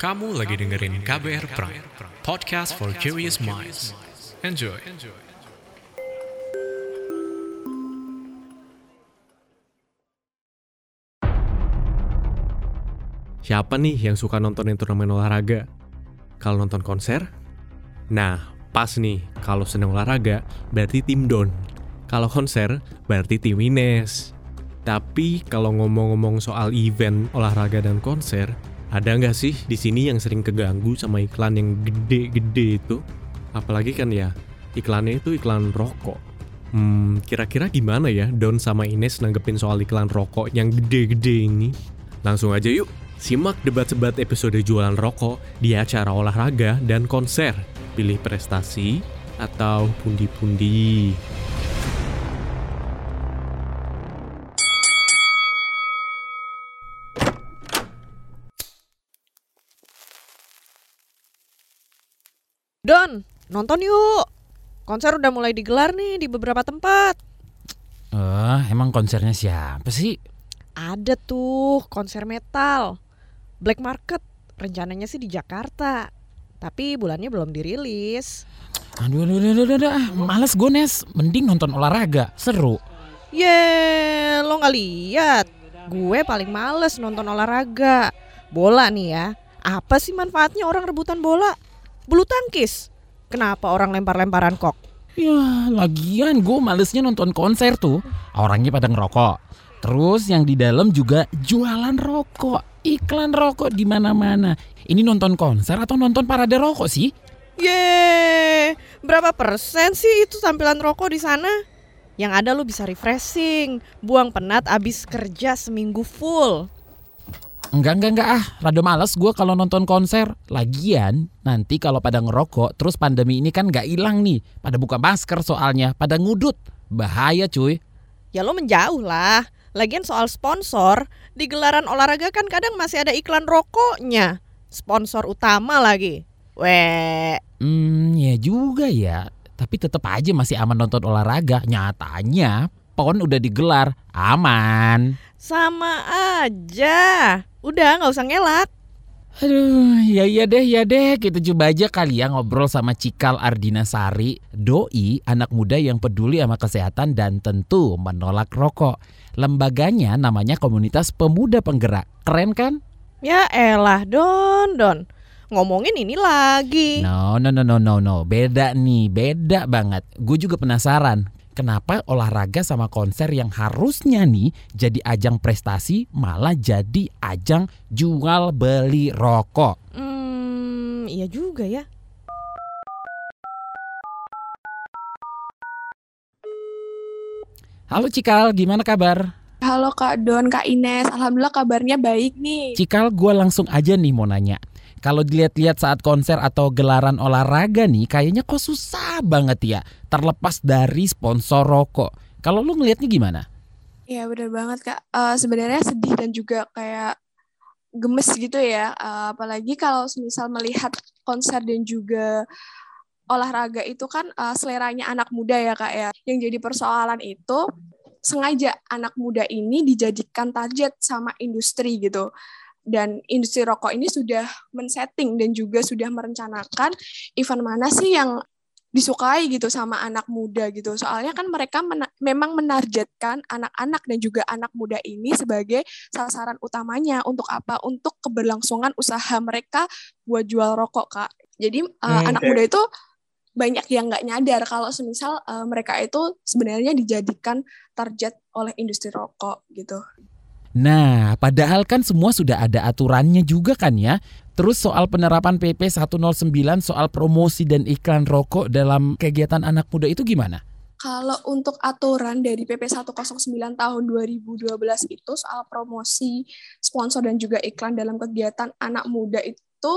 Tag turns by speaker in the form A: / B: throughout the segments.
A: Kamu lagi dengerin KBR Prime, podcast for curious minds. Enjoy. Siapa nih yang suka nontonin turnamen olahraga? Kalau nonton konser? Nah, pas nih. Kalau seneng olahraga, berarti tim Don. Kalau konser, berarti tim Ines. Tapi kalau ngomong-ngomong soal event olahraga dan konser, ada nggak sih di sini yang sering keganggu sama iklan yang gede-gede itu? Apalagi kan ya, iklannya itu iklan rokok. Hmm, kira-kira gimana ya Don sama Ines nanggepin soal iklan rokok yang gede-gede ini? Langsung aja yuk, simak debat-debat episode jualan rokok di acara olahraga dan konser. Pilih prestasi atau pundi-pundi.
B: Nonton yuk. Konser udah mulai digelar nih di beberapa tempat.
C: Eh, emang konsernya siapa sih?
B: Ada tuh konser metal. Black Market, rencananya sih di Jakarta. Tapi bulannya belum dirilis.
C: Aduh, aduh, aduh, aduh, aduh, males gue Nes. Mending nonton olahraga, seru.
B: Ye, lo nggak lihat? Gue paling males nonton olahraga. Bola nih ya. Apa sih manfaatnya orang rebutan bola? Bulu tangkis. Kenapa orang lempar-lemparan kok?
C: Ya, lagian gue malesnya nonton konser tuh. Orangnya pada ngerokok. Terus yang di dalam juga jualan rokok, iklan rokok di mana-mana. Ini nonton konser atau nonton parade rokok sih?
B: Ye, berapa persen sih itu tampilan rokok di sana? Yang ada lu bisa refreshing, buang penat abis kerja seminggu full.
C: Enggak, enggak, enggak ah. Rada males gue kalau nonton konser. Lagian, nanti kalau pada ngerokok, terus pandemi ini kan nggak hilang nih. Pada buka masker soalnya, pada ngudut. Bahaya cuy.
B: Ya lo menjauh lah. Lagian soal sponsor, di gelaran olahraga kan kadang masih ada iklan rokoknya. Sponsor utama lagi. Weh,
C: Hmm, ya juga ya. Tapi tetap aja masih aman nonton olahraga. Nyatanya, PON udah digelar. Aman.
B: Sama aja. Udah nggak usah ngelak.
C: Aduh, ya iya deh, ya deh. Kita coba aja kali ya ngobrol sama Cikal Ardina Sari, doi anak muda yang peduli sama kesehatan dan tentu menolak rokok. Lembaganya namanya Komunitas Pemuda Penggerak. Keren kan?
B: Ya elah, Don, Don. Ngomongin ini lagi.
C: No, no, no, no, no, no. Beda nih, beda banget. Gue juga penasaran. Kenapa olahraga sama konser yang harusnya nih jadi ajang prestasi malah jadi ajang jual beli rokok?
B: Hmm, iya juga ya.
C: Halo Cikal, gimana kabar?
D: Halo Kak Don, Kak Ines. Alhamdulillah kabarnya baik nih.
C: Cikal, gue langsung aja nih mau nanya. Kalau dilihat-lihat saat konser atau gelaran olahraga nih, kayaknya kok susah banget ya, terlepas dari sponsor rokok. Kalau lu ngelihatnya gimana?
D: Ya bener banget Kak. Eh, Sebenarnya sedih dan juga kayak gemes gitu ya. Eh, apalagi kalau misal melihat konser dan juga olahraga itu kan eh, seleranya anak muda ya Kak ya. Yang jadi persoalan itu sengaja anak muda ini dijadikan target sama industri gitu. Dan industri rokok ini sudah men-setting dan juga sudah merencanakan event mana sih yang disukai gitu sama anak muda gitu. Soalnya kan mereka mena- memang menargetkan anak-anak dan juga anak muda ini sebagai sasaran utamanya untuk apa? Untuk keberlangsungan usaha mereka buat jual rokok, Kak. Jadi uh,
E: Hmm,
D: anak
E: oke.
D: muda itu banyak yang nggak nyadar kalau semisal uh, mereka itu sebenarnya dijadikan target oleh industri rokok gitu.
C: Nah, padahal kan semua sudah ada aturannya juga kan ya. Terus soal penerapan PP 109 soal promosi dan iklan rokok dalam kegiatan anak muda itu gimana?
D: Kalau untuk aturan dari PP 109 tahun 2012 itu soal promosi, sponsor dan juga iklan dalam kegiatan anak muda itu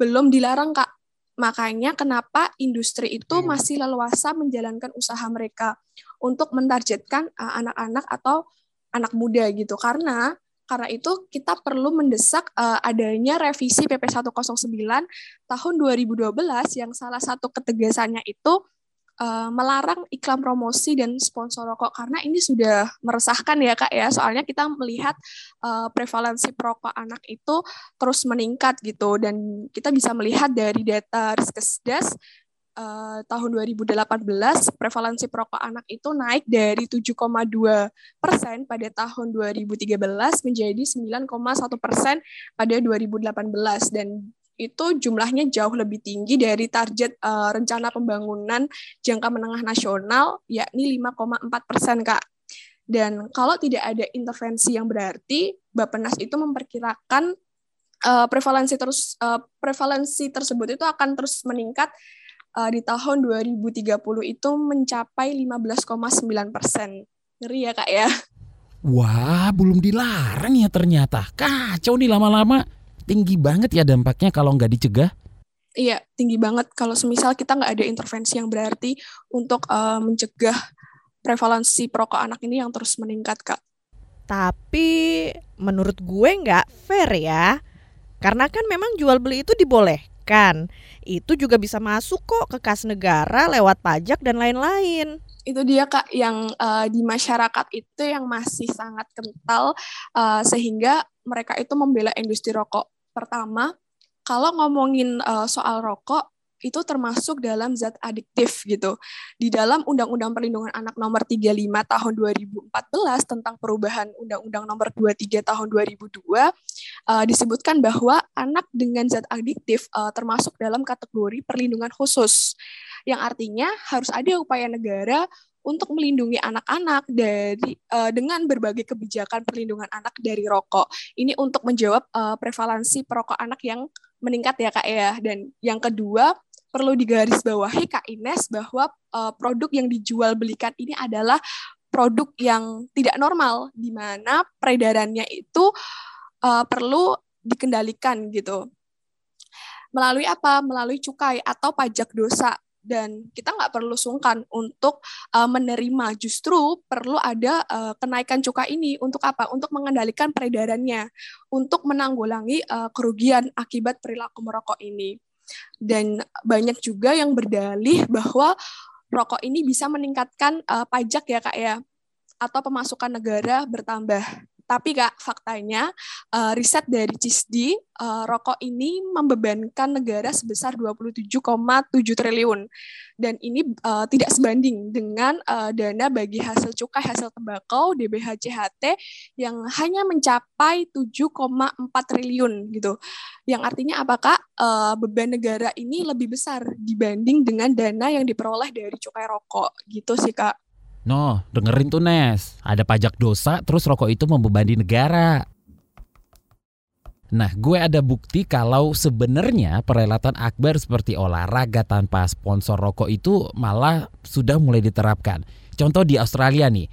D: belum dilarang, Kak. Makanya kenapa industri itu masih leluasa menjalankan usaha mereka untuk mentargetkan uh, anak-anak atau anak muda gitu. Karena karena itu kita perlu mendesak uh, adanya revisi PP 109 tahun 2012 yang salah satu ketegasannya itu uh, melarang iklan promosi dan sponsor rokok. Karena ini sudah meresahkan ya kak ya. Soalnya kita melihat uh, prevalensi perokok anak itu terus meningkat gitu. Dan kita bisa melihat dari data Riskesdas uh, tahun 2018 prevalensi perokok anak itu naik dari 7,2 persen pada tahun 2013 menjadi 9,1 persen pada 2018 dan itu jumlahnya jauh lebih tinggi dari target uh, rencana pembangunan jangka menengah nasional yakni 5,4 persen kak. Dan kalau tidak ada intervensi yang berarti, Bappenas itu memperkirakan uh, prevalensi terus uh, prevalensi tersebut itu akan terus meningkat uh, di tahun 2030 itu mencapai 15,9 persen. Ngeri ya kak ya.
C: Wah, belum dilarang ya ternyata. Kacau nih lama-lama. Tinggi banget ya dampaknya kalau nggak dicegah.
D: Iya, tinggi banget kalau semisal kita nggak ada intervensi yang berarti untuk uh, mencegah prevalensi perokok anak ini yang terus meningkat, Kak.
B: Tapi menurut gue nggak fair ya. Karena kan memang jual beli itu dibolehkan itu juga bisa masuk kok ke kas negara lewat pajak dan lain-lain.
D: Itu dia Kak yang uh, di masyarakat itu yang masih sangat kental uh, sehingga mereka itu membela industri rokok. Pertama, kalau ngomongin uh, soal rokok, itu termasuk dalam zat adiktif gitu. Di dalam Undang-Undang Perlindungan Anak Nomor 35 Tahun 2014 tentang perubahan Undang-Undang Nomor 23 Tahun 2002 uh, disebutkan bahwa anak dengan zat adiktif uh, termasuk dalam kategori perlindungan khusus. Yang artinya harus ada upaya negara untuk melindungi anak-anak dari uh, dengan berbagai kebijakan perlindungan anak dari rokok. Ini untuk menjawab uh, prevalensi perokok anak yang meningkat ya kak ya. Dan yang kedua perlu digarisbawahi Kak Ines bahwa uh, produk yang dijual belikan ini adalah produk yang tidak normal di mana peredarannya itu uh, perlu dikendalikan gitu. Melalui apa? Melalui cukai atau pajak dosa. Dan kita nggak perlu sungkan untuk uh, menerima. Justru perlu ada uh, kenaikan cukai ini. Untuk apa? Untuk mengendalikan peredarannya. Untuk menanggulangi uh, kerugian akibat perilaku merokok ini dan banyak juga yang berdalih bahwa rokok ini bisa meningkatkan uh, pajak ya kak ya atau pemasukan negara bertambah. Tapi kak faktanya uh, riset dari CISDI uh, rokok ini membebankan negara sebesar 27,7 triliun dan ini uh, tidak sebanding dengan uh, dana bagi hasil cukai hasil tembakau DBHCHT yang hanya mencapai 7,4 triliun gitu. Yang artinya apakah uh, beban negara ini lebih besar dibanding dengan dana yang diperoleh dari cukai rokok gitu sih Kak.
C: No, dengerin tuh Nes. Ada pajak dosa, terus rokok itu membebani negara. Nah, gue ada bukti kalau sebenarnya perhelatan akbar seperti olahraga tanpa sponsor rokok itu malah sudah mulai diterapkan. Contoh di Australia nih.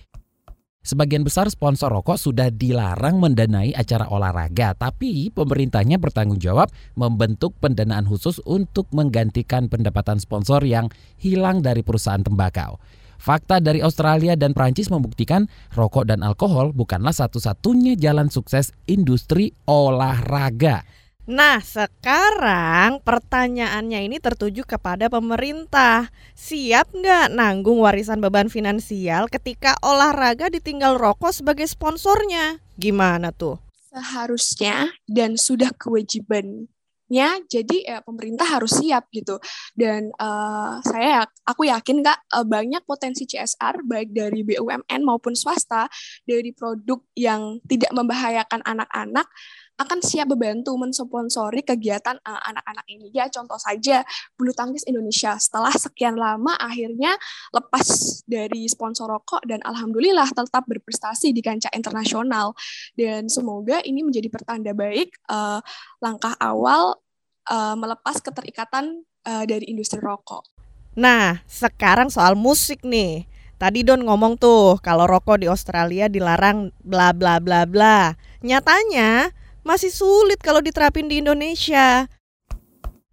C: Sebagian besar sponsor rokok sudah dilarang mendanai acara olahraga, tapi pemerintahnya bertanggung jawab membentuk pendanaan khusus untuk menggantikan pendapatan sponsor yang hilang dari perusahaan tembakau. Fakta dari Australia dan Prancis membuktikan rokok dan alkohol bukanlah satu-satunya jalan sukses industri olahraga.
B: Nah, sekarang pertanyaannya ini tertuju kepada pemerintah. Siap nggak nanggung warisan beban finansial ketika olahraga ditinggal rokok sebagai sponsornya? Gimana tuh?
D: Seharusnya dan sudah kewajiban nya jadi ya, pemerintah harus siap gitu. Dan uh, saya aku yakin kak uh, banyak potensi CSR baik dari BUMN maupun swasta dari produk yang tidak membahayakan anak-anak akan siap membantu mensponsori kegiatan eh, anak-anak ini. Ya contoh saja bulu tangkis Indonesia setelah sekian lama akhirnya lepas dari sponsor rokok dan alhamdulillah tetap berprestasi di kancah internasional dan semoga ini menjadi pertanda baik uh, langkah awal uh, melepas keterikatan uh, dari industri rokok.
B: Nah, sekarang soal musik nih. Tadi Don ngomong tuh kalau rokok di Australia dilarang bla bla bla bla. Nyatanya masih sulit kalau diterapin di Indonesia.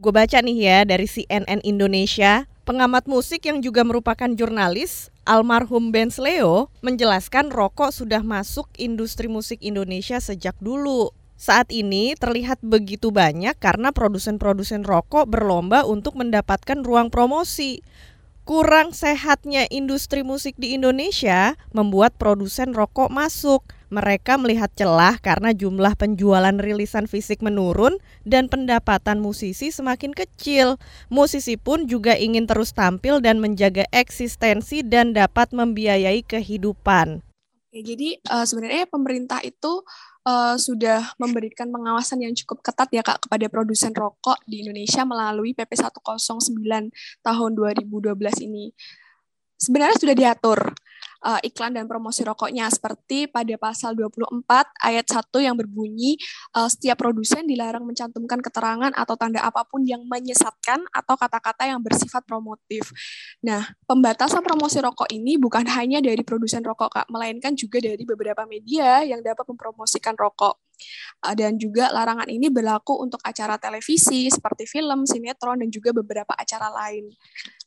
B: Gue baca nih ya dari CNN Indonesia, pengamat musik yang juga merupakan jurnalis, almarhum Ben Leo, menjelaskan rokok sudah masuk industri musik Indonesia sejak dulu. Saat ini terlihat begitu banyak karena produsen-produsen rokok berlomba untuk mendapatkan ruang promosi. Kurang sehatnya industri musik di Indonesia membuat produsen rokok masuk. Mereka melihat celah karena jumlah penjualan rilisan fisik menurun dan pendapatan musisi semakin kecil. Musisi pun juga ingin terus tampil dan menjaga eksistensi dan dapat membiayai kehidupan.
D: Oke, jadi uh, sebenarnya pemerintah itu uh, sudah memberikan pengawasan yang cukup ketat ya Kak kepada produsen rokok di Indonesia melalui PP 109 tahun 2012 ini. Sebenarnya sudah diatur uh, iklan dan promosi rokoknya seperti pada pasal 24 ayat 1 yang berbunyi uh, setiap produsen dilarang mencantumkan keterangan atau tanda apa pun yang menyesatkan atau kata-kata yang bersifat promotif. Nah, pembatasan promosi rokok ini bukan hanya dari produsen rokok Kak, melainkan juga dari beberapa media yang dapat mempromosikan rokok. Uh, dan juga larangan ini berlaku untuk acara televisi seperti film, sinetron, dan juga beberapa acara lain.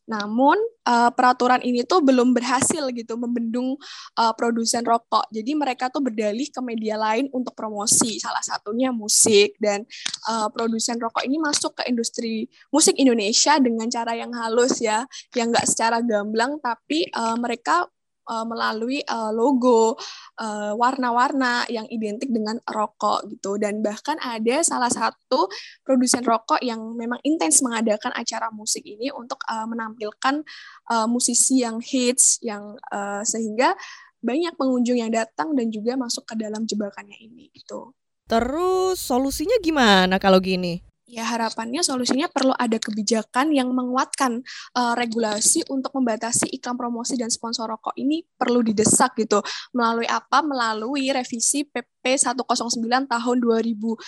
D: Namun uh, peraturan ini tuh belum berhasil gitu membendung uh, produsen rokok. Jadi mereka tuh berdalih ke media lain untuk promosi. Salah satunya musik dan uh, produsen rokok ini masuk ke industri musik Indonesia dengan cara yang halus ya, yang nggak secara gamblang tapi uh, mereka uh, melalui uh, logo uh, warna-warna yang identik dengan rokok gitu dan bahkan ada salah satu produsen rokok yang memang intens mengadakan acara musik ini untuk uh, menampilkan uh, musisi yang hits yang uh, sehingga banyak pengunjung yang datang dan juga masuk ke dalam jebakannya ini gitu.
B: Terus solusinya gimana kalau gini?
D: Ya harapannya solusinya perlu ada kebijakan yang menguatkan uh, regulasi untuk membatasi iklan promosi dan sponsor rokok ini perlu didesak gitu. Melalui apa? Melalui revisi PP 109 tahun 2019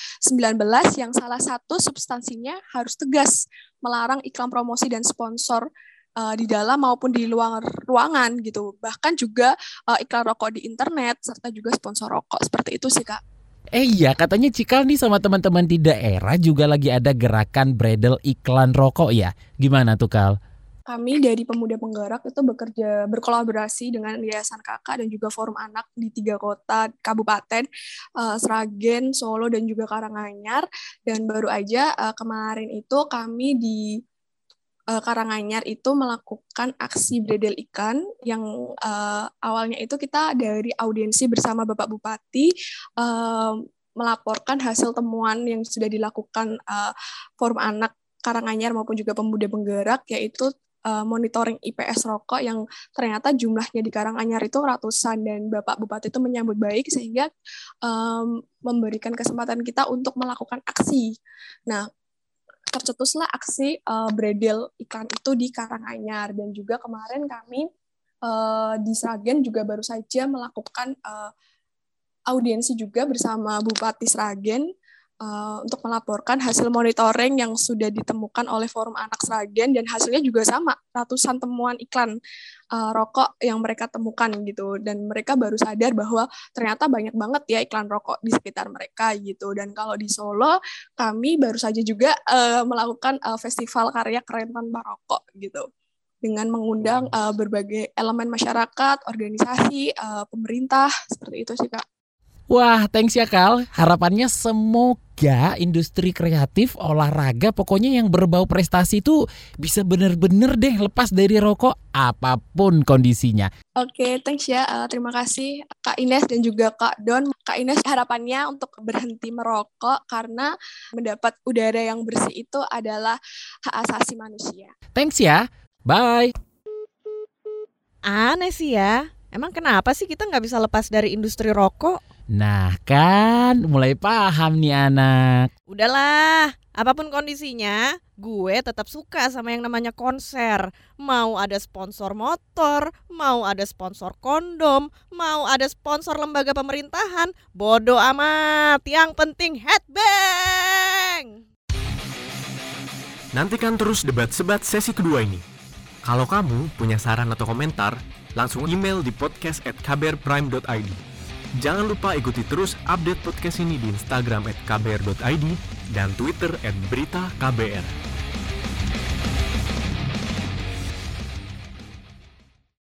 D: yang salah satu substansinya harus tegas melarang iklan promosi dan sponsor uh, di dalam maupun di luar ruangan gitu. Bahkan juga uh, iklan rokok di internet serta juga sponsor rokok. Seperti itu sih, Kak.
C: Eh iya, katanya Cikal nih sama teman-teman di daerah juga lagi ada gerakan bredel iklan rokok ya. Gimana tuh Kal?
D: Kami dari Pemuda Penggerak itu bekerja berkolaborasi dengan Yayasan Kakak dan juga Forum Anak di tiga kota kabupaten, uh, Sragen, Solo dan juga Karanganyar. Dan baru aja uh, kemarin itu kami di uh, Karanganyar itu melakukan aksi bredel ikan yang uh, awalnya itu kita dari audiensi bersama Bapak Bupati uh, melaporkan hasil temuan yang sudah dilakukan uh, forum anak Karanganyar maupun juga pemuda penggerak yaitu monitoring IPS rokok yang ternyata jumlahnya di Karanganyar itu ratusan dan Bapak Bupati itu menyambut baik sehingga um, memberikan kesempatan kita untuk melakukan aksi. Nah, tercetuslah aksi uh, bredel ikan itu di Karanganyar. Dan juga kemarin kami uh, di Sragen juga baru saja melakukan uh, audiensi juga bersama Bupati Sragen uh, untuk melaporkan hasil monitoring yang sudah ditemukan oleh Forum Anak Sragen dan hasilnya juga sama ratusan temuan iklan uh, rokok yang mereka temukan gitu. Dan mereka baru sadar bahwa ternyata banyak banget ya iklan rokok di sekitar mereka gitu. Dan kalau di Solo kami baru saja juga uh, melakukan uh, festival karya keren tanpa rokok gitu. Dengan mengundang uh, berbagai elemen masyarakat, organisasi, uh, pemerintah seperti itu sih kak.
C: Wah, thanks ya Kal. Harapannya semoga industri kreatif olahraga pokoknya yang berbau prestasi itu bisa bener-bener deh lepas dari rokok apa pun kondisinya.
D: Oke, thanks ya. Uh, terima kasih Kak Ines dan juga Kak Don. Kak Ines harapannya untuk berhenti merokok karena mendapat udara yang bersih itu adalah hak asasi manusia.
C: Thanks ya. Bye.
B: Aneh sih ya. Emang kenapa sih kita nggak bisa lepas dari industri rokok?
C: Nah kan? Mulai paham nih anak.
B: Udahlah, apa pun kondisinya Gue tetap suka sama yang namanya konser. Mau ada sponsor motor, mau ada sponsor kondom Mau ada sponsor lembaga pemerintahan Bodoh amat, yang penting headbang
A: Nantikan terus debat sebat sesi kedua ini. Kalau kamu punya saran atau komentar Langsung email di podcast at kbrprime.id Jangan lupa ikuti terus update podcast ini di Instagram kbr.id dan Twitter at berita KBR.